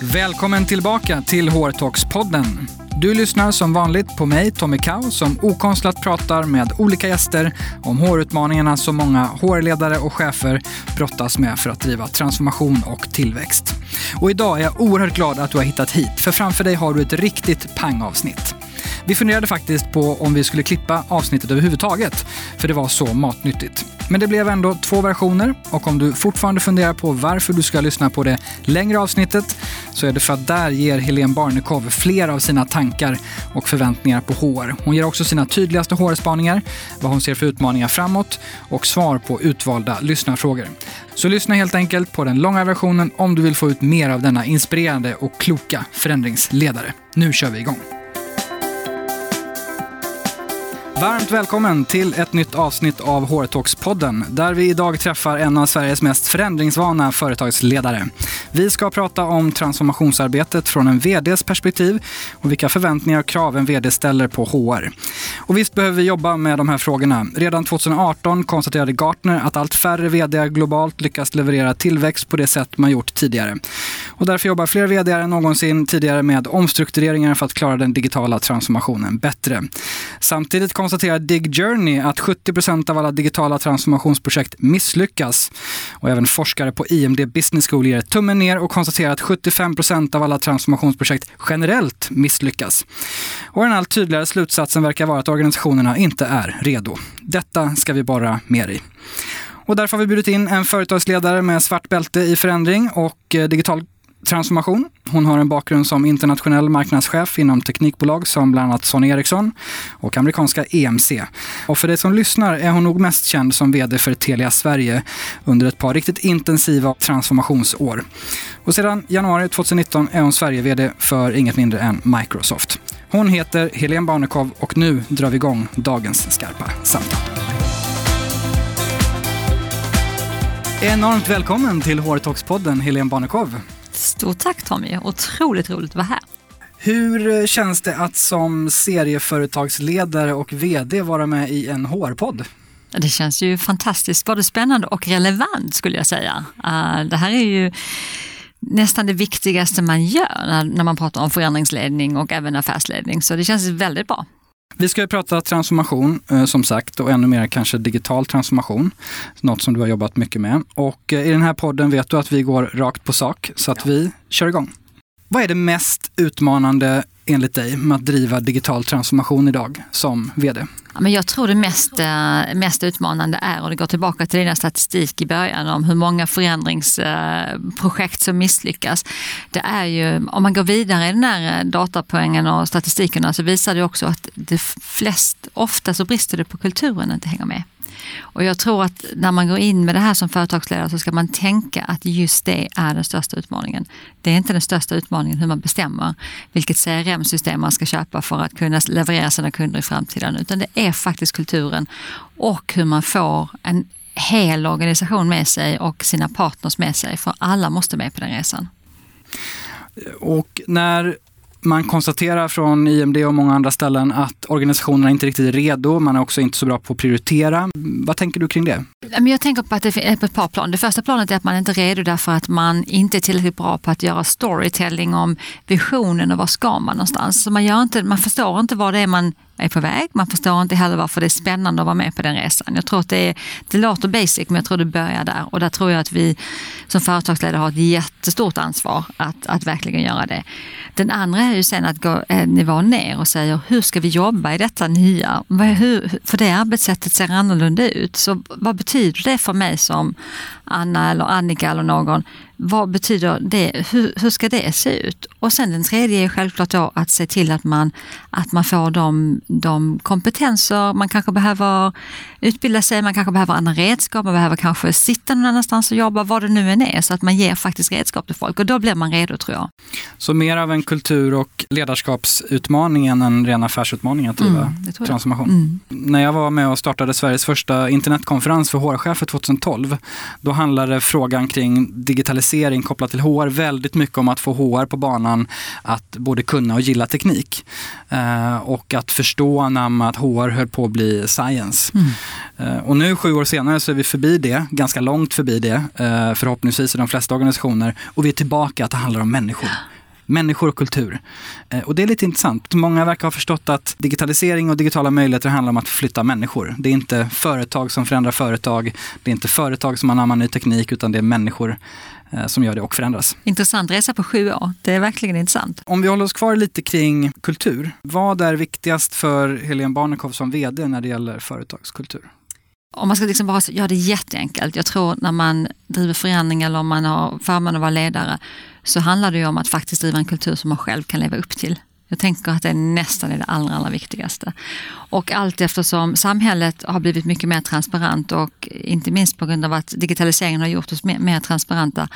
Välkommen tillbaka till Hårtalkspodden. Du lyssnar som vanligt på mig, Tommy Kau, som okonstlat pratar med olika gäster om hårutmaningarna som många hårledare och chefer brottas med för att driva transformation och tillväxt. Och idag är jag oerhört glad att du har hittat hit, för framför dig har du ett riktigt pangavsnitt. Vi funderade faktiskt på om vi skulle klippa avsnittet överhuvudtaget, för det var så matnyttigt. Men det blev ändå två versioner och om du fortfarande funderar på varför du ska lyssna på det längre avsnittet så är det för att där ger Helene Barnekow fler av sina tankar och förväntningar på HR. Hon ger också sina tydligaste HR-spaningar, vad hon ser för utmaningar framåt och svar på utvalda lyssnarfrågor. Så lyssna helt enkelt på den långa versionen om du vill få ut mer av denna inspirerande och kloka förändringsledare. Nu kör vi igång! Varmt välkommen till ett nytt avsnitt av HR-talks-podden där vi idag träffar en av Sveriges mest förändringsvana företagsledare. Vi ska prata om transformationsarbetet från en VDs perspektiv och vilka förväntningar och krav en VD ställer på HR. Och visst behöver vi jobba med de här frågorna. Redan 2018 konstaterade Gartner att allt färre VD globalt lyckas leverera tillväxt på det sätt man gjort tidigare. Och därför jobbar fler VD än någonsin tidigare med omstruktureringar för att klara den digitala transformationen bättre. Samtidigt konstaterar Dig Journey att 70% av alla digitala transformationsprojekt misslyckas. Och även forskare på IMD Business School ger tummen ner och konstaterar att 75% av alla transformationsprojekt generellt misslyckas. Och den allt tydligare slutsatsen verkar vara att organisationerna inte är redo. Detta ska vi borra mer i. Och därför har vi bjudit in en företagsledare med svart bälte i förändring och eh, digital transformation. Hon har en bakgrund som internationell marknadschef inom teknikbolag som bland annat Sony Ericsson och amerikanska EMC. Och för dig som lyssnar är hon nog mest känd som vd för Telia Sverige under ett par riktigt intensiva transformationsår. Och sedan januari 2019 är hon Sverige-vd för inget mindre än Microsoft. Hon heter Helene Barnekow och nu drar vi igång dagens skarpa samtal. Enormt välkommen till HR-talks-podden Helene Barnekow. Stort tack Tommy, otroligt roligt att vara här. Hur känns det att som serieföretagsledare och VD vara med i en HR-podd? Det känns ju fantastiskt både spännande och relevant skulle jag säga. Uh, det här är ju nästan det viktigaste man gör när, när man pratar om förändringsledning och även affärsledning. Så det känns väldigt bra. Vi ska ju prata transformation eh, som sagt och ännu mer kanske digital transformation. Något som du har jobbat mycket med. Och eh, i den här podden vet du att vi går rakt på sak så att ja. vi kör igång. Vad är det mest utmanande enligt dig med att driva digital transformation idag som VD? men jag tror det mest, eh, mest utmanande är, och det går tillbaka till dina statistik i början om hur många förändringsprojekt som misslyckas. Det är ju, om man går vidare i den här eh, datapoängen och statistikerna så visar det också att det flest, ofta så brister det på kulturen att inte hänga med. Och jag tror att när man går in med det här som företagsledare så ska man tänka att just det är den största utmaningen. Det är inte den största utmaningen hur man bestämmer vilket CRM-system man ska köpa för att kunna leverera sina kunder i framtiden, utan det är faktiskt kulturen och hur man får en hel organisation med sig och sina partners med sig, för alla måste med på den resan. Och när man konstaterar från IMD och många andra ställen att organisationerna inte riktigt är redo. Man är också inte så bra på att prioritera. Vad tänker du kring det? Jag tänker på att det är på ett par plan. Det första planet är att man inte är redo därför att man inte är tillräckligt bra på att göra storytelling om visionen och var ska man någonstans. Så man, gör inte, man förstår inte vad det är man är på väg. Man förstår inte heller varför det är spännande att vara med på den resan. Jag tror att det, är, det låter basic men jag tror det börjar där och där tror jag att vi som företagsledare har ett jättestort ansvar att, att verkligen göra det. Den andra är ju sen att gå eh, en nivå ner och säga hur ska vi jobba i detta nya? Hur, för det arbetssättet ser annorlunda ut. Så vad betyder det för mig som Anna eller Annika eller någon? Vad betyder det? Hur, hur ska det se ut? Och sen den tredje är självklart då att se till att man, att man får de, de kompetenser man kanske behöver utbilda sig, man kanske behöver andra redskap, man behöver kanske sitta någon annanstans och jobba, vad det nu än är, så att man ger faktiskt redskap till folk och då blir man redo tror jag. Så mer av en kultur och ledarskapsutmaning än en ren affärsutmaning att driva mm, transformation? Mm. När jag var med och startade Sveriges första internetkonferens för HR-chefer 2012, då handlade frågan kring digitalisering digitalisering kopplat till HR väldigt mycket om att få HR på banan att både kunna och gilla teknik. Eh, och att förstå att HR höll på att bli science. Mm. Eh, och nu sju år senare så är vi förbi det, ganska långt förbi det, eh, förhoppningsvis i de flesta organisationer. Och vi är tillbaka att det handlar om människor människor och kultur. Eh, och det är lite intressant. Många verkar ha förstått att digitalisering och digitala möjligheter handlar om att flytta människor. Det är inte företag som förändrar företag. Det är inte företag som anammar ny teknik utan det är människor som gör det och förändras. Intressant resa på sju år. Det är verkligen intressant. Om vi håller oss kvar lite kring kultur. Vad är viktigast för Helene Barnekow som VD när det gäller företagskultur? Om man ska liksom bara göra det jätteenkelt. Jag tror när man driver förändring eller om man har förmånen att vara ledare så handlar det ju om att faktiskt driva en kultur som man själv kan leva upp till. Jag tänker att det nästan är det allra, allra viktigaste. Och allt eftersom samhället har blivit mycket mer transparent och inte minst på grund av att digitaliseringen har gjort oss mer, mer transparenta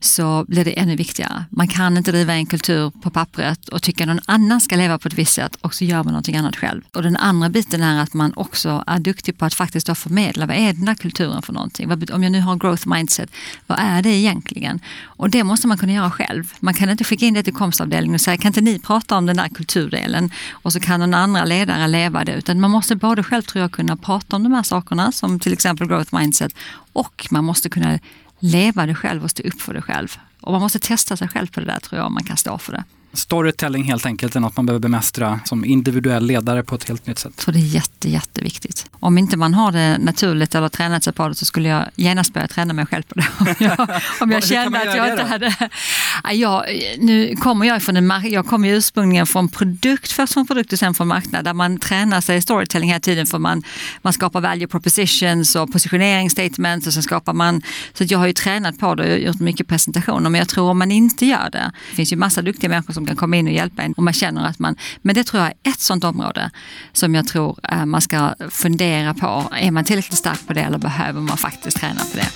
så blir det ännu viktigare. Man kan inte driva en kultur på pappret och tycka att någon annan ska leva på ett visst sätt och så gör man någonting annat själv. Och den andra biten är att man också är duktig på att faktiskt då förmedla vad är den där kulturen för någonting? Om jag nu har growth mindset, vad är det egentligen? Och det måste man kunna göra själv. Man kan inte skicka in det till komstavdelningen och säga kan inte ni prata om det den där kulturdelen? Och så kan någon andra ledare leva det. Utan man måste både själv tror jag kunna prata om de här sakerna som till exempel growth mindset och man måste kunna leva det själv och stå upp för det själv. Och man måste testa sig själv på det där tror jag, om man kan stå för det. Storytelling helt enkelt är något man behöver bemästra som individuell ledare på ett helt nytt sätt. Så det är jätte, jätteviktigt. Om inte man har det naturligt eller tränat sig på det så skulle jag genast börja träna mig själv på det. Om jag, om jag kände att jag inte hade... Ja, nu kommer jag från en jag kommer ursprungligen från produkt, först från produkt och sen från marknad, där man tränar sig i storytelling hela tiden för man, man skapar value propositions och positioneringsstatements och så skapar man... Så jag har ju tränat på det och gjort mycket presentationer, men jag tror om man inte gör det, det finns ju massa duktiga människor som kan komma in och hjälpa en om man känner att man... Men det tror jag är ett sånt område som jag tror eh, man ska fundera på. Är man tillräckligt stark på det eller behöver man faktiskt träna på det?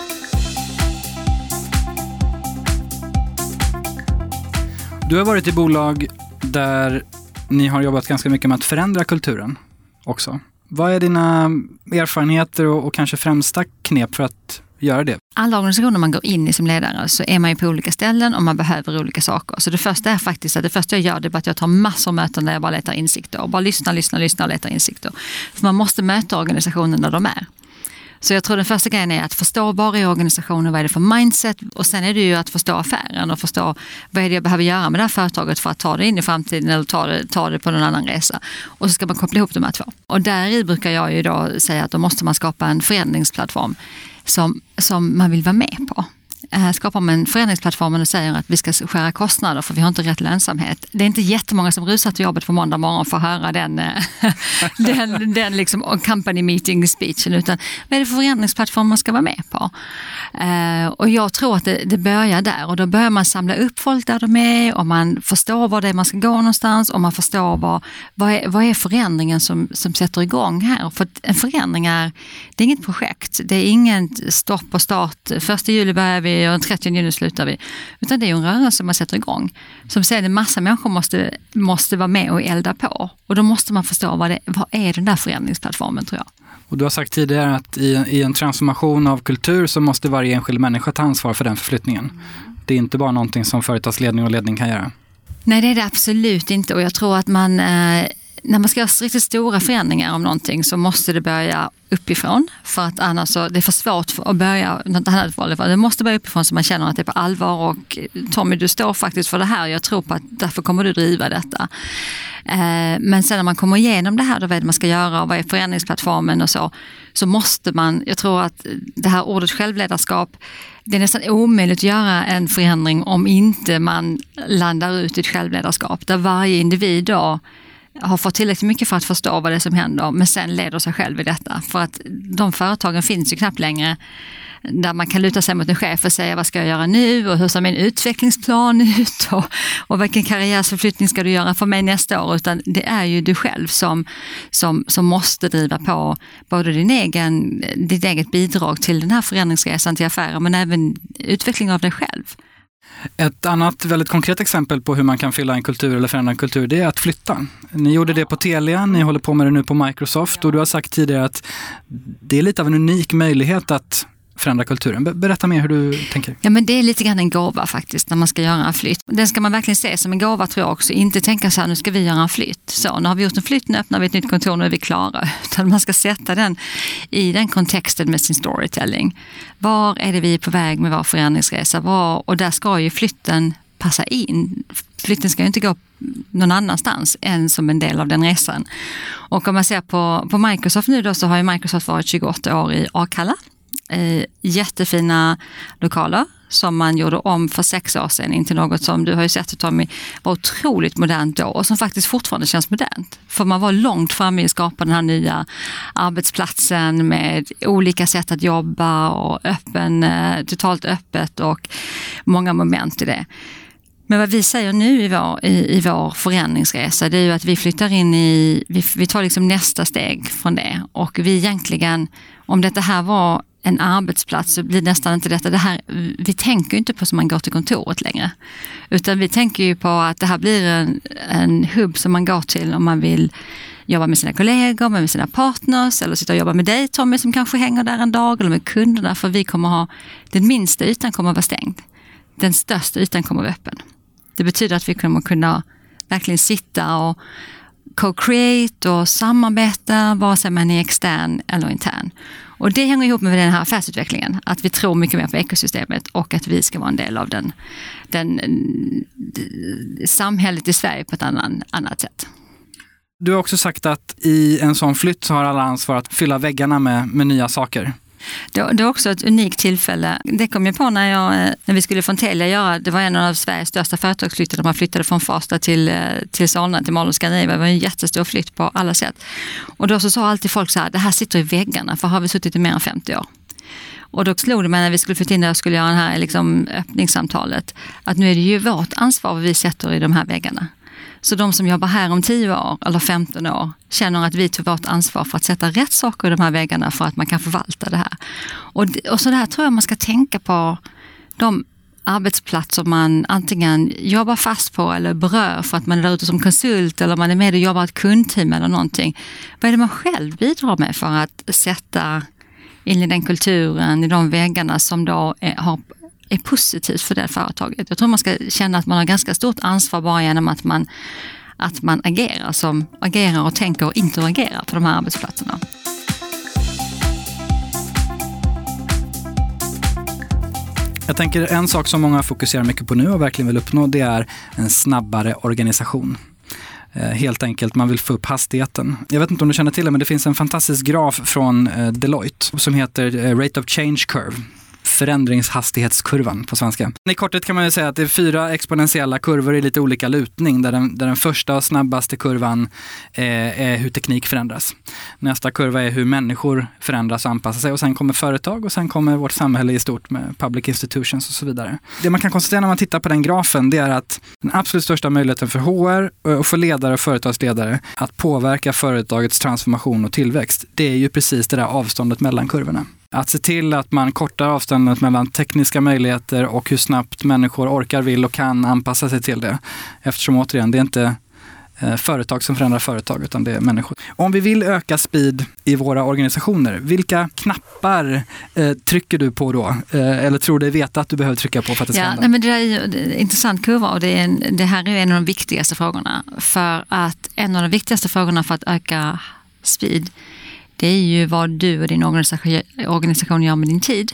Du har varit i bolag där ni har jobbat ganska mycket med att förändra kulturen också. Vad är dina erfarenheter och, och kanske främsta knep för att göra det? Alla organisationer man går in i som ledare så är man ju på olika ställen och man behöver olika saker. Så det första är faktiskt att det första jag gör det är att jag tar massor av möten där jag bara letar insikter och bara lyssnar, lyssnar, lyssnar och letar insikter. För man måste möta organisationen där de är. Så jag tror den första grejen är att förstå var är organisationen, vad är det för mindset och sen är det ju att förstå affären och förstå vad är det jag behöver göra med det här företaget för att ta det in i framtiden eller ta det, ta det på någon annan resa. Och så ska man koppla ihop de här två. Och där brukar jag ju då säga att då måste man skapa en förändringsplattform som, som man vill vara med på. Eh, skapar man en förändringsplattform och säger att vi ska skära kostnader för vi har inte rätt lönsamhet. Det är inte jättemånga som rusar till jobbet på måndag morgon för att höra den, eh, den, den liksom company meeting speechen. Utan vad är det för förändringsplattform man ska vara med på? Eh, och jag tror att det, det börjar där och då börjar man samla upp folk där de är och man förstår var det är man ska gå någonstans och man förstår vad, vad, är, vad är förändringen som, som sätter igång här. För en förändring är, det är inget projekt. Det är inget stopp och start. Första juli börjar vi och den 30 juni slutar vi. Utan det är en rörelse man sätter igång. Som sen en massa människor måste, måste vara med och elda på. Och då måste man förstå vad, det, vad är den där förändringsplattformen tror jag. Och du har sagt tidigare att i, i en transformation av kultur så måste varje enskild människa ta ansvar för den förflyttningen. Det är inte bara någonting som företagsledning och ledning kan göra. Nej, det är det absolut inte och jag tror att man eh, när man ska göra riktigt stora förändringar om någonting så måste det börja uppifrån. För att annars så, det är för svårt att börja något annat Det måste börja uppifrån så man känner att det är på allvar. Och Tommy, du står faktiskt för det här. Jag tror på att därför kommer du driva detta. Eh, men sen när man kommer igenom det här, då vet man ska göra och vad är förändringsplattformen och så. Så måste man, jag tror att det här ordet självledarskap, det är nästan omöjligt att göra en förändring om inte man landar ut i ett självledarskap. Där varje individ då har fått tillräckligt mycket för att förstå vad det är som händer men sen leder sig själv i detta. För att de företagen finns ju knappt längre där man kan luta sig mot en chef och säga vad ska jag göra nu och hur ser min utvecklingsplan ut och, och vilken karriärsförflyttning ska du göra för mig nästa år. Utan det är ju du själv som, som, som måste driva på både din egen, ditt eget bidrag till den här förändringsresan till affärer men även utveckling av dig själv. Ett annat väldigt konkret exempel på hur man kan fylla en kultur eller förändra en kultur, det är att flytta. Ni gjorde det på Telia, ni håller på med det nu på Microsoft och du har sagt tidigare att det är lite av en unik möjlighet att förändra kulturen. Berätta mer hur du tänker. Ja, men det är lite grann en gåva faktiskt när man ska göra en flytt. Den ska man verkligen se som en gåva tror jag också. Inte tänka så här, nu ska vi göra en flytt. Så, nu har vi gjort en flytt, nu öppnar vi ett nytt kontor, nu är vi klara. Utan man ska sätta den i den kontexten med sin storytelling. Var är det vi är på väg med vår förändringsresa? Var, och där ska ju flytten passa in. Flytten ska ju inte gå någon annanstans än som en del av den resan. Och om man ser på, på Microsoft nu då så har ju Microsoft varit 28 år i Akalla. Eh, jättefina lokaler som man gjorde om för sex år sedan in till något som du har ju sett Tommy var otroligt modernt då och som faktiskt fortfarande känns modernt. För man var långt framme i att skapa den här nya arbetsplatsen med olika sätt att jobba och öppen, eh, totalt öppet och många moment i det. Men vad vi säger nu i vår, i, i vår förändringsresa det är ju att vi flyttar in i, vi, vi tar liksom nästa steg från det och vi egentligen, om detta här var en arbetsplats så blir nästan inte detta, det här, vi tänker inte på som man går till kontoret längre. Utan vi tänker ju på att det här blir en, en hubb som man går till om man vill jobba med sina kollegor, med sina partners eller sitta och jobba med dig Tommy som kanske hänger där en dag eller med kunderna för vi kommer ha, den minsta ytan kommer att vara stängd. Den största ytan kommer att vara öppen. Det betyder att vi kommer kunna verkligen sitta och co-create och samarbeta, vare sig man är extern eller intern. Och det hänger ihop med den här affärsutvecklingen, att vi tror mycket mer på ekosystemet och att vi ska vara en del av den, den, eh, samhället i Sverige på ett annan, annat sätt. Du har också sagt att i en sån flytt så har alla ansvar att fylla väggarna med, med nya saker. Det, det är också ett unikt tillfälle. Det kom jag på när, jag, eh, när vi skulle från Telia göra, det var en av Sveriges största företagsflyttar. Man flyttade från Farsta till, eh, till Solna, till Malå Scandinavia. Det var en jättestor flytt på alla sätt. Och då så sa alltid folk så här, det här sitter i väggarna, för har vi suttit i mer än 50 år. Och då slog det mig när vi skulle flytta in där och skulle göra det här liksom, öppningssamtalet, att nu är det ju vårt ansvar vad vi sätter i de här väggarna. Så de som jobbar här om 10 år eller 15 år känner att vi tar vårt ansvar för att sätta rätt saker i de här väggarna för att man kan förvalta det här. Och, och så där tror jag man ska tänka på de arbetsplatser man antingen jobbar fast på eller berör för att man är där ute som konsult eller man är med och jobbar ett kundteam eller någonting. Vad är det man själv bidrar med för att sätta in i den kulturen, i de väggarna som då är, har är positivt för det företaget. Jag tror man ska känna att man har ganska stort ansvar bara genom att man, att man agerar, som, agerar och tänker och interagerar på de här arbetsplatserna. Jag tänker en sak som många fokuserar mycket på nu och verkligen vill uppnå det är en snabbare organisation. Eh, helt enkelt, man vill få upp hastigheten. Jag vet inte om du känner till det, men det finns en fantastisk graf från eh, Deloitte som heter eh, Rate of Change Curve förändringshastighetskurvan på svenska. I korthet kan man ju säga att det är fyra exponentiella kurvor i lite olika lutning där den, där den första och snabbaste kurvan eh, är hur teknik förändras. Nästa kurva är hur människor förändras och anpassar sig och sen kommer företag och sen kommer vårt samhälle i stort med public institutions och så vidare. Det man kan konstatera när man tittar på den grafen det är att den absolut största möjligheten för HR eh, och för ledare och företagsledare att påverka företagets transformation och tillväxt, det är ju precis det där avståndet mellan kurvorna. Att se till att man kortar avståndet mellan tekniska möjligheter och hur snabbt människor orkar, vill och kan anpassa sig till det. Eftersom återigen, det är inte eh, företag som förändrar företag, utan det är människor. Om vi vill öka speed i våra organisationer, vilka knappar eh, trycker du på då? Eh, eller tror du veta att du behöver trycka på för att det ska ja, hända? Men det är ju en intressant kurva och det, är en, det här är en av de viktigaste frågorna. För att en av de viktigaste frågorna för att öka speed det är ju vad du och din organisation gör med din tid.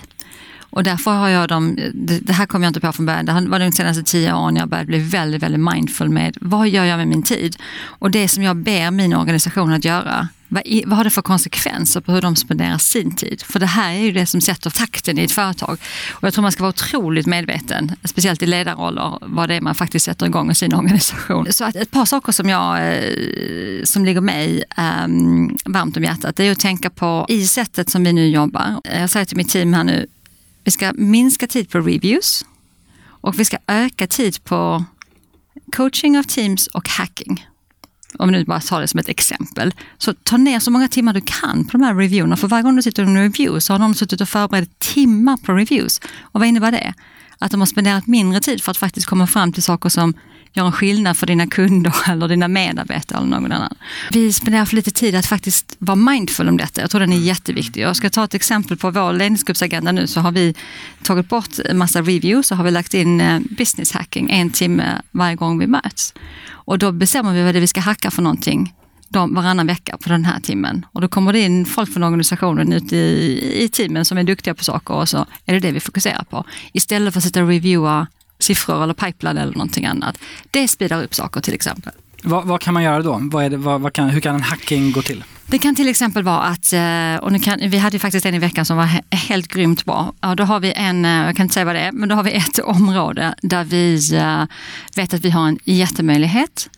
Och därför har jag dem, det här kom jag inte på från början, det var de senaste tio åren jag började bli väldigt, väldigt mindful med vad gör jag med min tid? Och det som jag ber min organisation att göra, vad, vad har det för konsekvenser på hur de spenderar sin tid? För det här är ju det som sätter takten i ett företag. Och jag tror man ska vara otroligt medveten, speciellt i ledarroller, vad det är man faktiskt sätter igång i sin organisation. Så att ett par saker som, jag, eh, som ligger mig um, varmt om hjärtat, det är att tänka på i sättet som vi nu jobbar. Eh, jag säger till mitt team här nu, vi ska minska tid på reviews och vi ska öka tid på coaching av teams och hacking. Om du bara tar det som ett exempel. Så ta ner så många timmar du kan på de här reviewerna. För varje gång du sitter i en review så har någon suttit och förberett timmar på reviews. Och vad innebär det? Att de har spenderat mindre tid för att faktiskt komma fram till saker som göra en skillnad för dina kunder eller dina medarbetare eller någon annan. Vi spenderar för lite tid att faktiskt vara mindful om detta. Jag tror den är jätteviktig. Jag ska ta ett exempel på vår ledningsgruppsagenda nu så har vi tagit bort en massa reviews och har vi lagt in eh, business hacking en timme varje gång vi möts. Och då bestämmer vi vad det är vi ska hacka för någonting de, varannan vecka på den här timmen. Och då kommer det in folk från organisationen ut i, i teamen som är duktiga på saker och så är det det vi fokuserar på. Istället för att sitta och reviewa siffror eller pipeline eller någonting annat. Det speedar upp saker till exempel. Vad, vad kan man göra då? Vad det, vad, kan, hur kan en hacking gå till? Det kan till exempel vara att, eh, och nu kan, vi hade ju faktiskt en i veckan som var helt grymt bra. Ja, då har vi en, eh, jag kan inte säga vad det är, men då har vi ett område där vi eh, vet att vi har en jättemöjlighet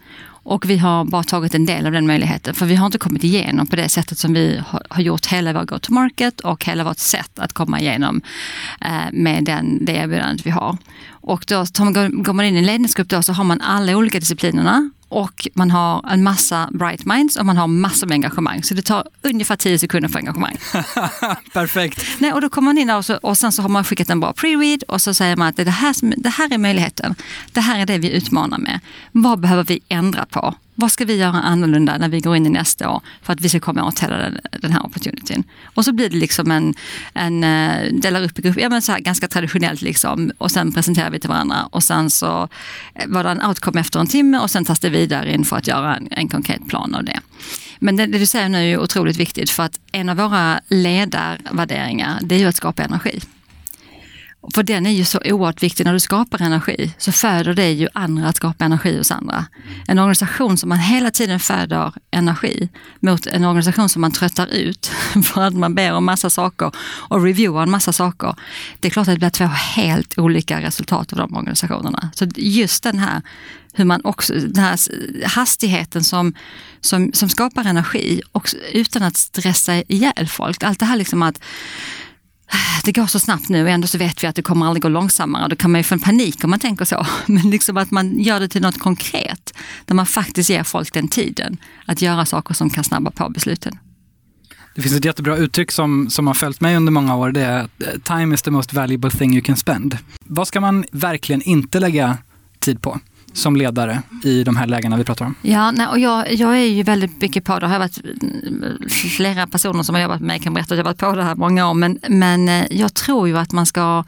och vi har bara tagit en del av den möjligheten, för vi har inte kommit igenom på det sättet som vi har gjort hela vår go-to-market och hela vårt sätt att komma igenom eh, med den, det erbjudandet vi har. Och då går man in i en ledningsgrupp då så har man alla olika disciplinerna och man har en massa bright minds och man har massor med engagemang. Så det tar ungefär 10 sekunder för engagemang. Perfekt. Nej, och då kommer man in och, så, och sen så har man skickat en bra pre-read och så säger man att det här, det här är möjligheten. Det här är det vi utmanar med. Vad behöver vi ändra på? Vad ska vi göra annorlunda när vi går in i nästa år för att vi ska komma åt hela den, den här opportunityn? Och så blir det liksom en, en eh, delar upp i grupp, ja men så här ganska traditionellt liksom och sen presenterar vi till varandra och sen så eh, var det en outcome efter en timme och sen tas det vidare in för att göra en, en konkret plan av det. Men det, det, du säger nu är otroligt viktigt för att en av våra ledarvärderingar det är ju att skapa energi. För den är ju så oerhört viktig. När du skapar energi så föder det ju andra att skapa energi hos andra. En organisation som man hela tiden föder energi mot en organisation som man tröttar ut för att man ber om massa saker och reviewar en massa saker. Det är klart att det blir två helt olika resultat av de organisationerna. Så just den här hur man också, den här hastigheten som, som, som skapar energi också, utan att stressa ihjäl folk. Allt det här liksom att det går så snabbt nu och ändå så vet vi att det kommer aldrig gå långsammare. Då kan man ju få en panik om man tänker så. Men liksom att man gör det till något konkret. Där man faktiskt ger folk den tiden att göra saker som kan snabba på besluten. Det finns ett jättebra uttryck som, som har följt mig under många år. Det är att time is the most valuable thing you can spend. Vad ska man verkligen inte lägga tid på? Som ledare i de här lägena vi pratar om? Ja, nej, och jag, jag är ju väldigt mycket på det. Jag har varit mm, flera personer som har jobbat med mig kan berätta att jag har varit på det här många år. Men, men eh, jag tror ju att man ska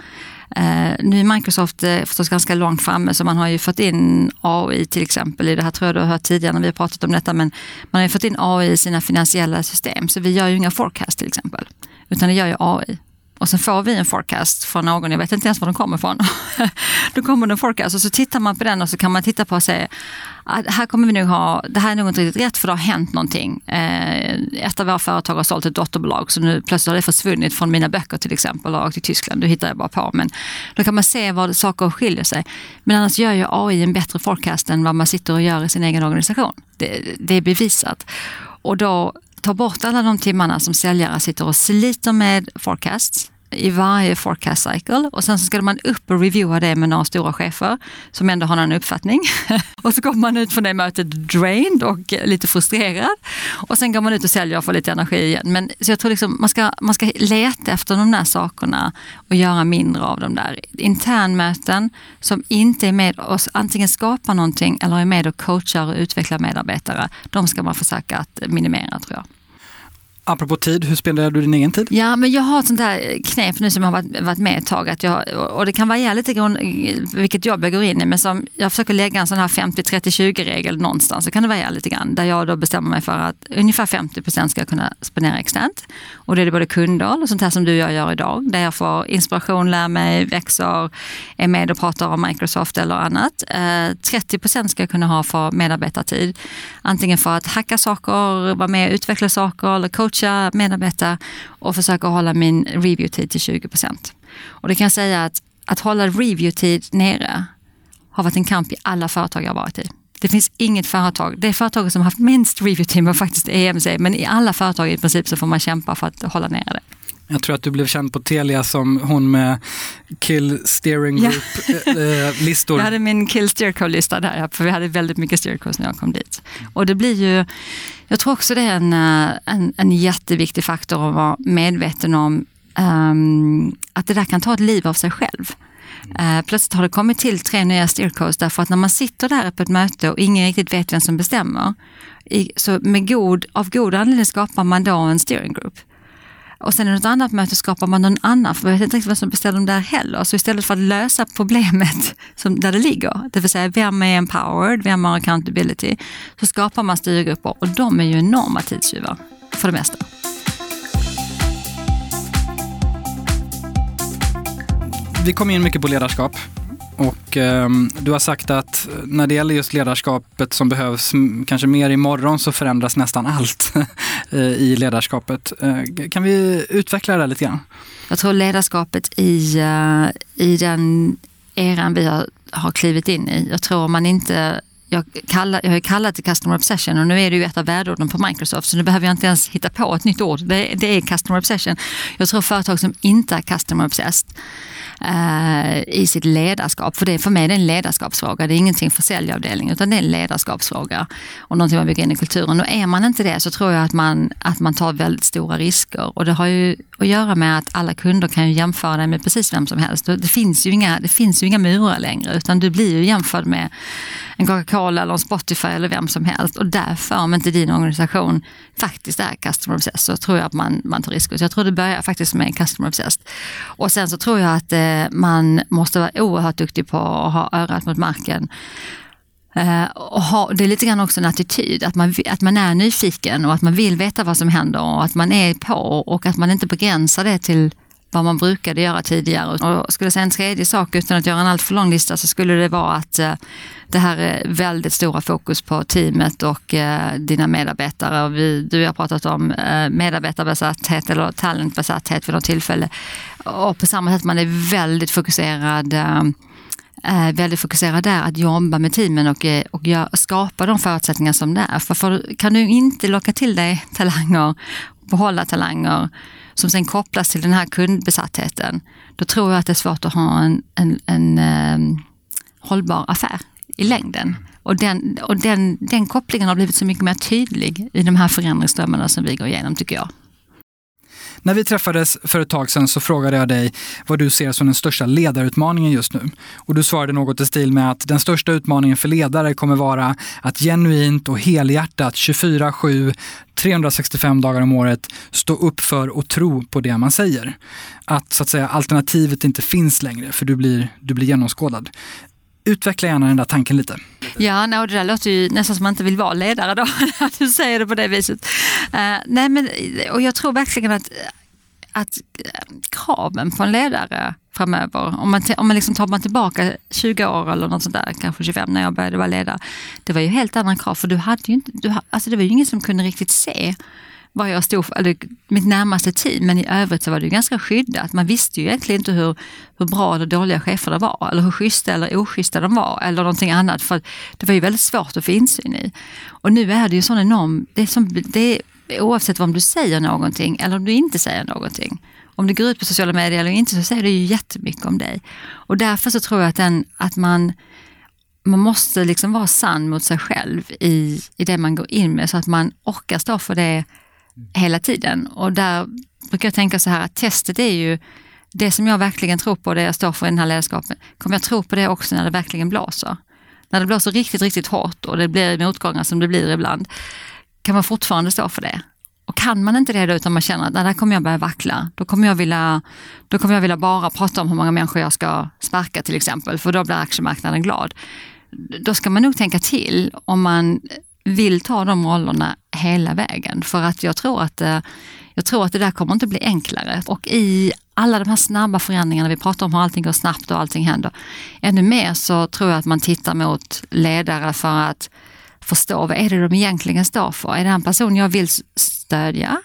Uh, nu är Microsoft uh, förstås ganska långt framme så man har ju fått in AI till exempel i det här tror jag du har hört tidigare när vi har pratat om detta men man har ju fått in AI i sina finansiella system så vi gör ju inga forecast till exempel utan det gör ju AI. Och sen får vi en forecast från någon, jag vet inte ens var den kommer ifrån. Då kommer det en forecast och så tittar man på den och så kan man titta på och säga ah, att här kommer vi nog ha, det här är nog inte riktigt rätt för det har hänt någonting. Eh, ett av våra företag har sålt ett dotterbolag så nu plötsligt har det försvunnit från mina böcker till exempel och åkt till Tyskland. Då hittar jag bara på. Men då kan man se var saker skiljer sig. Men annars gör ju AI en bättre forecast än vad man sitter och gör i sin egen organisation. Det, det är bevisat. Och då ta bort alla de timmarna som säljare sitter och sliter med forecasts i varje forecast cycle och sen så ska man upp och reviewa det med några stora chefer som ändå har någon uppfattning. och så kommer man ut från det mötet drained och lite frustrerad. Och sen går man ut och säljer och får lite energi igen. Men, så jag tror liksom man ska, man ska leta efter de där sakerna och göra mindre av de där. Internmöten som inte är med och antingen skapar någonting eller är med och coachar och utvecklar medarbetare. De ska man försöka att minimera tror jag. Apropå tid, hur spenderar du din egen tid? Ja, men jag har ett sånt här knep nu som har varit, varit med ett tag. Att jag, och det kan variera lite grann eh, vilket jobb jag går in i. Men som, jag försöker lägga en sån här 50-30-20-regel någonstans. Så kan det variera lite grann. Där jag då bestämmer mig för att ungefär 50 procent ska jag kunna spendera externt. Och det är det både kunder och sånt här som du och jag gör idag. Där jag får inspiration, lär mig, växer, är med och pratar om Microsoft eller annat. Eh, 30 procent ska jag kunna ha för medarbetartid. Antingen för att hacka saker, vara med och utveckla saker eller coacha coacha medarbetare och försöka hålla min review-tid till 20 procent. Och det kan jag säga att att hålla review-tid nere har varit en kamp i alla företag jag har varit i. Det finns inget företag, det företaget som har haft minst review-tid var faktiskt EMC, men i alla företag i princip så får man kämpa för att hålla nere det. Jag tror att du blev känd på Telia som hon med Kill Steering Group-listor. Ja. jag hade min Kill Steerco-lista där, för vi hade väldigt mycket steercos när jag kom dit. Och det blir ju, jag tror också det är en, eh, en, en jätteviktig faktor att vara medveten om um, att det där kan ta ett liv av sig själv. Eh, plötsligt har det kommit till tre nya steercodes därför att när man sitter där på ett möte och ingen riktigt vet vem som bestämmer, i, så med god, av god anledning skapar man då en steering group. Och sen i något annat möte skapar man någon annan, för man vet inte riktigt vem som beställer dem där heller. Så istället för att lösa problemet som, där det ligger, det vill säga vem är empowered, vem har accountability, så skapar man styrgrupper och de är ju enorma tidstjuvar för det mesta. Vi kommer in mycket på ledarskap. Och eh, du har sagt att när det gäller just ledarskapet som behövs kanske mer imorgon så förändras nästan allt i ledarskapet. Eh, kan vi utveckla det lite grann? Jag tror ledarskapet i, eh, i den eran vi har, har klivit in i. Jag tror man inte jag, kallar, jag har kallat det Customer Obsession och nu är det ju ett av värdeorden på Microsoft så nu behöver jag inte ens hitta på ett nytt ord. Det, det är Customer Obsession. Jag tror företag som inte är Customer Obsessed eh, i sitt ledarskap. För det för mig är det en ledarskapsfråga. Det är ingenting för säljavdelningen utan det är en ledarskapsfråga och någonting man bygger in i kulturen. Och är man inte det så tror jag att man, att man tar väldigt stora risker. Och det har ju att göra med att alla kunder kan ju jämföra dig med precis vem som helst. Det finns ju inga, det finns ju inga murar längre utan du blir ju jämförd med en Coca-Cola eller Spotify eller vem som helst. Och därför, om inte din organisation faktiskt är customer obsessed, så tror jag att man, man tar risker. Så jag tror det börjar faktiskt med customer obsessed. Och sen så tror jag att eh, man måste vara oerhört duktig på att ha örat mot marken. Eh, och ha, det är lite grann också en attityd, att man, att man är nyfiken och att man vill veta vad som händer och att man är på och att man inte begränsar det till vad man brukade göra tidigare. Och skulle jag säga en tredje sak utan att göra en alltför lång lista så skulle det vara att eh, det här är väldigt stora fokus på teamet och eh, dina medarbetare. Och vi, du har pratat om eh, medarbetarbesatthet eller talentbesatthet vid något tillfälle. Och på samma sätt man är väldigt fokuserad väldigt fokuserad där, att jobba med teamen och, och gör, skapa de förutsättningar som det är. För, för kan du inte locka till dig talanger, behålla talanger som sen kopplas till den här kundbesattheten, då tror jag att det är svårt att ha en, en, en um, hållbar affär i längden. Och, den, och den, den kopplingen har blivit så mycket mer tydlig i de här förändringsströmmarna som vi går igenom, tycker jag. När vi träffades för ett tag sedan så frågade jag dig vad du ser som den största ledarutmaningen just nu. Och du svarade något i stil med att den största utmaningen för ledare kommer vara att genuint och helhjärtat 24-7 365 dagar om året stå upp för och tro på det man säger. Att så att säga alternativet inte finns längre för du blir, du blir genomskådad. Utveckla gärna den där tanken lite. Ja, no, det där låter ju nästan som man inte vill vara ledare då, när du säger det på det viset. Uh, nej, men, och jag tror verkligen att, att eh, kraven på en ledare framöver, om man, om man liksom tar man tillbaka 20 år eller något sånt där, kanske 25 när jag började vara ledare, det var ju helt andra krav för du hade ju inte, du, alltså det var ju ingen som kunde riktigt se vad jag stod för, eller mitt närmaste team, men i övrigt så var det ganska skyddat. Man visste ju egentligen inte hur, hur bra eller dåliga chefer det var, eller hur schyssta eller oschyssta de var, eller någonting annat. För det var ju väldigt svårt att få insyn i. Och nu är det ju sån enorm, det är, som, det är oavsett om du säger någonting eller om du inte säger någonting. Om du går ut på sociala medier eller inte så säger det ju jättemycket om dig. Och därför så tror jag att, den, att man man måste liksom vara sann mot sig själv i, i det man går in med så att man orkar stå för det hela tiden. Och där brukar jag tänka så här att testet är ju det som jag verkligen tror på, det jag står för i den här ledarskapen. Kommer jag tro på det också när det verkligen blåser? När det blåser riktigt, riktigt hårt och det blir motgångar som det blir ibland, kan man fortfarande stå för det? Och kan man inte det då utan man känner att där kommer jag börja vackla, då kommer jag, vilja, då kommer jag vilja bara prata om hur många människor jag ska sparka till exempel, för då blir aktiemarknaden glad. Då ska man nog tänka till om man vill ta de rollerna hela vägen. För att jag tror att, eh, jag tror att det där kommer inte bli enklare. Och i alla de här snabba förändringarna, vi pratar om hur allting går snabbt och allting händer. Ännu mer så tror jag att man tittar mot ledare för att förstå vad är det de egentligen står för. Är det en person jag vill stödja?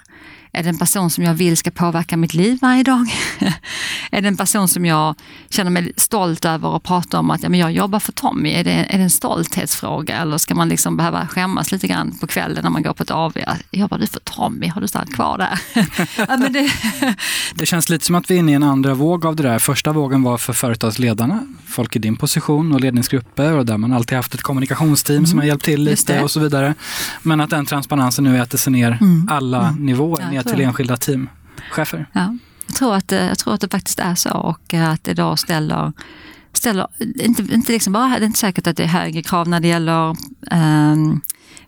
Är det en person som jag vill ska påverka mitt liv varje dag? är det en person som jag känner mig stolt över att prata om att ja, men jag jobbar för Tommy? Är det, är det en stolthetsfråga eller ska man liksom behöva skämmas lite grann på kvällen när man går på ett AV? Jobbar du för Tommy? Har du stannat kvar där? ja, men det... det känns lite som att vi är inne i en andra våg av det där. Första vågen var för företagsledarna, folk i din position och ledningsgrupper och där man alltid haft ett kommunikationsteam mm. som har hjälpt till lite och så vidare. Men att den transparensen nu äter sig ner mm. alla mm. nivåer, ja, till enskilda teamchefer. Ja. Jag tror att, jag tror att det faktiskt är så och att det då ställer ställer, inte, inte liksom bara, det är inte säkert att det är högre krav när det gäller um,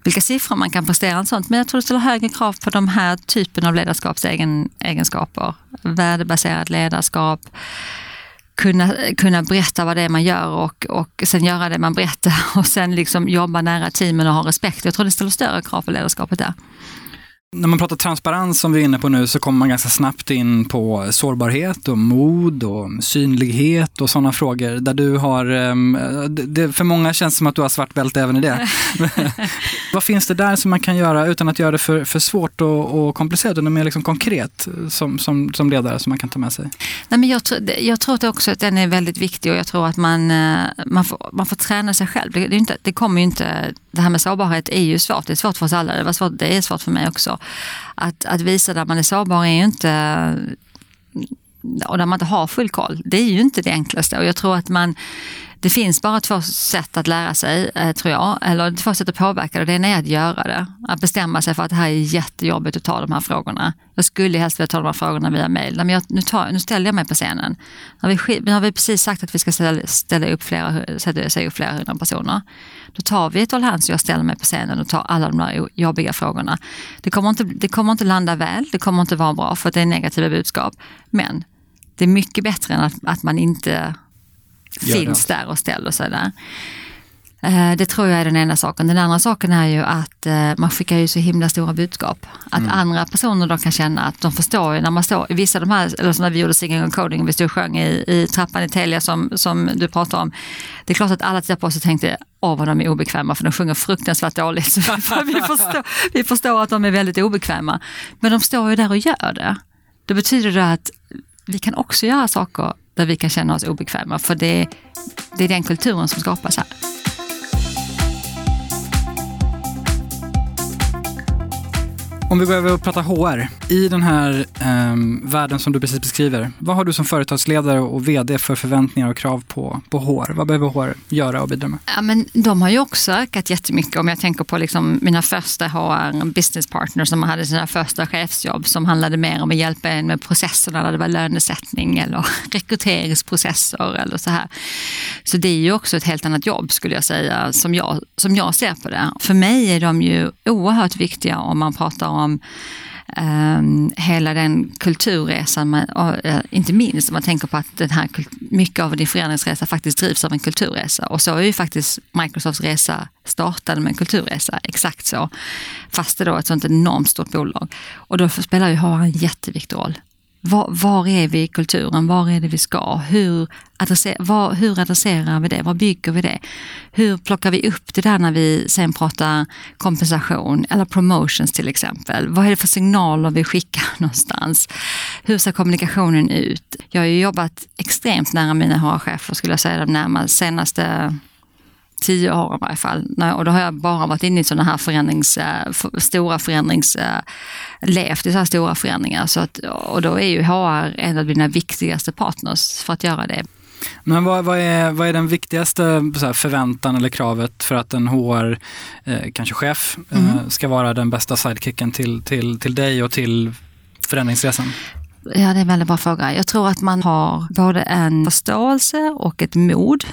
vilka siffror man kan prestera och sånt. Men jag tror det ställer högre krav på de här typen av ledarskapsegenskaper. Värdebaserat ledarskap, kunna, kunna berätta vad det är man gör och, och sen göra det man berättar och sen liksom jobba nära teamen och ha respekt. Jag tror det ställer större krav på ledarskapet där. När man pratar transparens som vi är inne på nu så kommer man ganska snabbt in på sårbarhet och mod och synlighet och sådana frågor där du har, ehm, det, för många känns det som att du har svart bälte även i det. Vad finns det där som man kan göra utan att göra det för, för svårt och, och komplicerat, utan mer liksom konkret som, som, som ledare som man kan ta med sig? Nej, men jag, tror, jag tror också att den är väldigt viktig och jag tror att man, eh, man, får, man får träna sig själv. Det, det, inte, det kommer ju inte, det här med sårbarhet är ju svårt, det är svårt för oss alla, det, var svårt, det är svårt för mig också att, att visa där man är sårbar är ju inte och där man inte har full koll, det är ju inte det enklaste. Och jag tror att man, det finns bara två sätt att lära sig, eh, tror jag, eller två sätt att påverka det. Det ena är att göra det, att bestämma sig för att det här är jättejobbigt att ta de här frågorna. Jag skulle helst vilja ta de här frågorna via mail. Men jag, nu, tar, nu ställer jag mig på scenen. Nu har, vi, nu har vi precis sagt att vi ska ställa, ställa upp flera, säga upp flera hundra personer. Då tar vi ett håll hands och jag ställer mig på scenen och tar alla de där jobbiga frågorna. Det kommer inte, det kommer inte landa väl, det kommer inte vara bra för att det är negativa budskap. Men det är mycket bättre än att, att man inte finns där och ställer sig där. Eh, det tror jag är den ena saken. Den andra saken är ju att eh, man skickar ju så himla stora budskap. Att mm. andra personer då kan känna att de förstår ju när man står, vissa av de här, eller som när vi gjorde Singing and Coding, vi stod och sjöng i, i trappan i Telia som, som du pratar om. Det är klart att alla tittar på oss och tänkte, åh vad de är obekväma för de sjunger fruktansvärt dåligt. Så vi, förstår, vi förstår att de är väldigt obekväma. Men de står ju där och gör det. Det betyder det att vi kan också göra saker där vi kan känna oss obekväma. För det, det är den kulturen som skapas här. Om vi går över och pratar HR. I den här eh, världen som du precis beskriver, vad har du som företagsledare och VD för förväntningar och krav på, på HR? Vad behöver HR göra och bidra med? Ja, men de har ju också ökat jättemycket. Om jag tänker på liksom mina första HR business partners som hade sina första chefsjobb som handlade mer om att hjälpa en med processerna när det var lönesättning eller rekryteringsprocesser eller så här. Så det är ju också ett helt annat jobb skulle jag säga som jag, som jag ser på det. För mig är de ju oerhört viktiga om man pratar om Um, hela den kulturresan, man, och, uh, inte minst om man tänker på att den här, mycket av din förändringsresa faktiskt drivs av en kulturresa. Och så är ju faktiskt Microsofts resa startade med en kulturresa, exakt så. Fast det då är ett sånt enormt stort bolag. Och då spelar ju HR en jätteviktig roll. Var, var, är vi i kulturen? Var är det vi ska? Hur, adresser, var, hur adresserar vi det? Var bygger vi det? Hur plockar vi upp det där när vi sen pratar kompensation eller promotions till exempel? Vad är det för signaler vi skickar någonstans? Hur ser kommunikationen ut? Jag har ju jobbat extremt nära mina HR-chefer skulle jag säga de närmaste senaste tio år i varje fall. Och då har jag bara varit inne i sådana här förändrings, eh, stora förändrings, eh, levt i så här stora förändringar. Så att, och då är ju HR en av mina viktigaste partners för att göra det. Men vad, vad, är, vad är den viktigaste förväntan eller kravet för att en HR, eh, kanske chef, mm. eh, ska vara den bästa sidekicken till, till, till dig och till förändringsresan? Ja, det är en väldigt bra fråga. Jag tror att man har både en förståelse och ett mod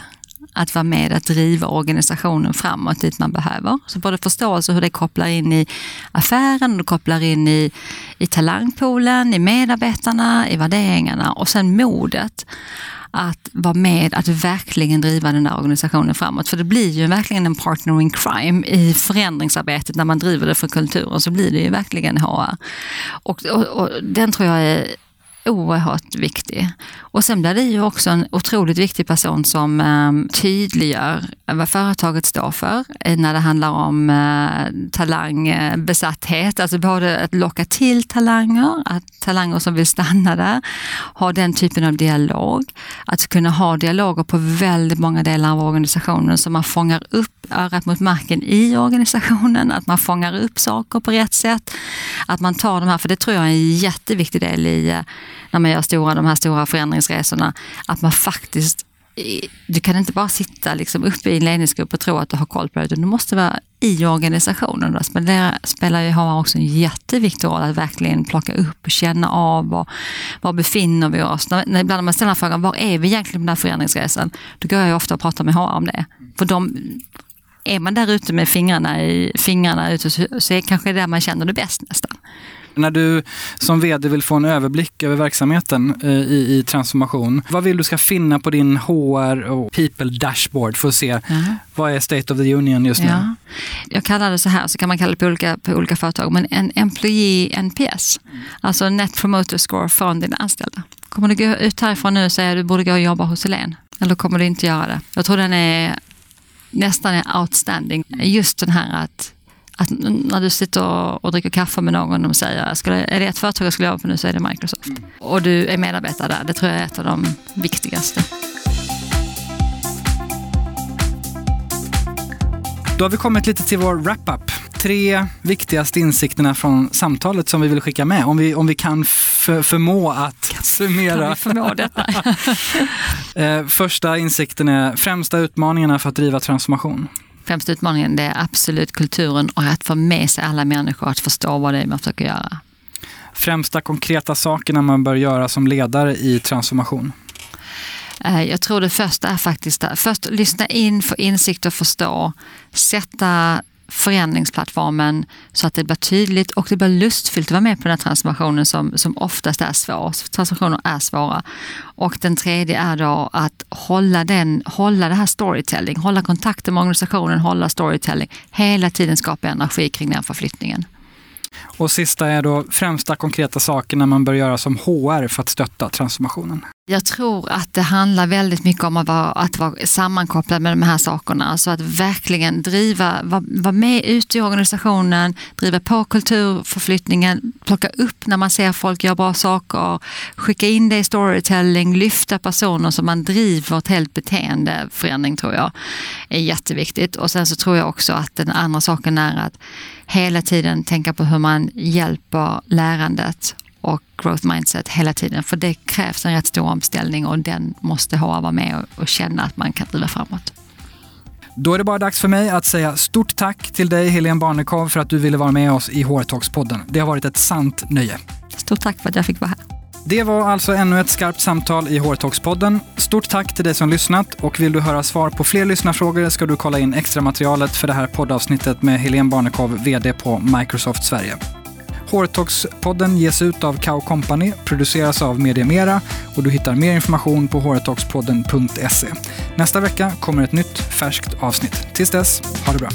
att vara med att driva organisationen framåt dit man behöver. Så både förståelse hur det kopplar in i affären, och kopplar in i, i talangpoolen, i medarbetarna, i värderingarna och sen modet att vara med att verkligen driva den där organisationen framåt. För det blir ju verkligen en partner in crime i förändringsarbetet när man driver det för kulturen så blir det ju verkligen HR. Och, och, och den tror jag är oerhört viktig. Och sen blir det ju också en otroligt viktig person som eh, tydliggör vad företaget står för eh, när det handlar om eh, talangbesatthet. Alltså både att locka till talanger, att talanger som vill stanna där, ha den typen av dialog. Att kunna ha dialoger på väldigt många delar av organisationen så man fångar upp örat mot marken i organisationen, att man fångar upp saker på rätt sätt. Att man tar de här, för det tror jag är en jätteviktig del i eh, när man gör stora, de här stora förändringsresorna, att man faktiskt du kan inte bara sitta liksom uppe i en ledningsgrupp och tro att du har koll på det, utan du måste vara i organisationen. Då spelar, spelar ju HR också en jätteviktig roll att verkligen plocka upp och känna av och, var befinner vi oss. När, när, ibland när man ställer frågan, var är vi egentligen på den här förändringsresan? Då går jag ofta och pratar med HR om det. För de, är man där ute med fingrarna, i, fingrarna ute så, så är det kanske där man känner det bäst nästan. När du som vd vill få en överblick över verksamheten eh, i, i transformation, vad vill du ska finna på din HR och people dashboard för att se mm. vad är state of the union just nu? Ja. Jag kallar det så här, så kan man kalla det på olika, på olika företag, men en employee NPS, alltså net promoter score från dina anställda. Kommer du gå ut härifrån nu och säga att du borde gå och jobba hos Helene? Eller kommer du inte göra det? Jag tror den är nästan är outstanding. Just den här att att när du sitter och dricker kaffe med någon och säger skulle, är det ett företag jag skulle jobba på nu så är det Microsoft. Och du är medarbetare där. Det tror jag är ett av de viktigaste. Då har vi kommit lite till vår wrap-up. Tre viktigaste insikterna från samtalet som vi vill skicka med. Om vi, om vi kan förmå att summera. Kan vi förmå detta? Eh, första insikten är främsta utmaningarna för att driva transformation främsta utmaningen det är absolut kulturen och att få med sig alla människor att förstå vad det är man försöker göra. Främsta konkreta sakerna man bör göra som ledare i transformation? Eh, jag tror det första är faktiskt att först lyssna in, få insikt och förstå. Sätta förändringsplattformen så att det blir tydligt och det blir lustfyllt att vara med på den här transformationen som, som oftast är svår. Transformationer är svåra. Och den tredje är då att hålla, den, hålla det här storytelling, hålla kontakten med organisationen, hålla storytelling. Hela tiden skapa energi kring den förflyttningen. Och sista är då främsta konkreta sakerna man bör göra som HR för att stötta transformationen. Jag tror att det handlar väldigt mycket om att vara, att vara sammankopplad med de här sakerna. Alltså att verkligen driva, vara, var med ute i organisationen, driva på kulturförflyttningen, plocka upp när man ser folk göra bra saker, skicka in det i storytelling, lyfta personer så man driver ett helt beteendeförändring tror jag är jätteviktigt. Och sen så tror jag också att den andra saken är att hela tiden tänka på hur man hjälper lärandet och growth mindset hela tiden. För det krävs en rätt stor omställning och den måste ha vara med och, känna att man kan driva framåt. Då är det bara dags för mig att säga stort tack till dig Helene Barnekow för att du ville vara med oss i HR-talks-podden. Det har varit ett sant nöje. Stort tack för att jag fick vara här. Det var alltså ännu ett skarpt samtal i HR-talks-podden. Stort tack till dig som lyssnat och vill du höra svar på fler lyssnarfrågor ska du kolla in extra materialet för det här poddavsnittet med Helene Barnekow, VD på Microsoft Sverige. Hårtalkspodden ges ut av Cow Company, produceras av Media Mera och du hittar mer information på hårtalkspodden.se. Nästa vecka kommer ett nytt färskt avsnitt. Tills dess, ha det bra.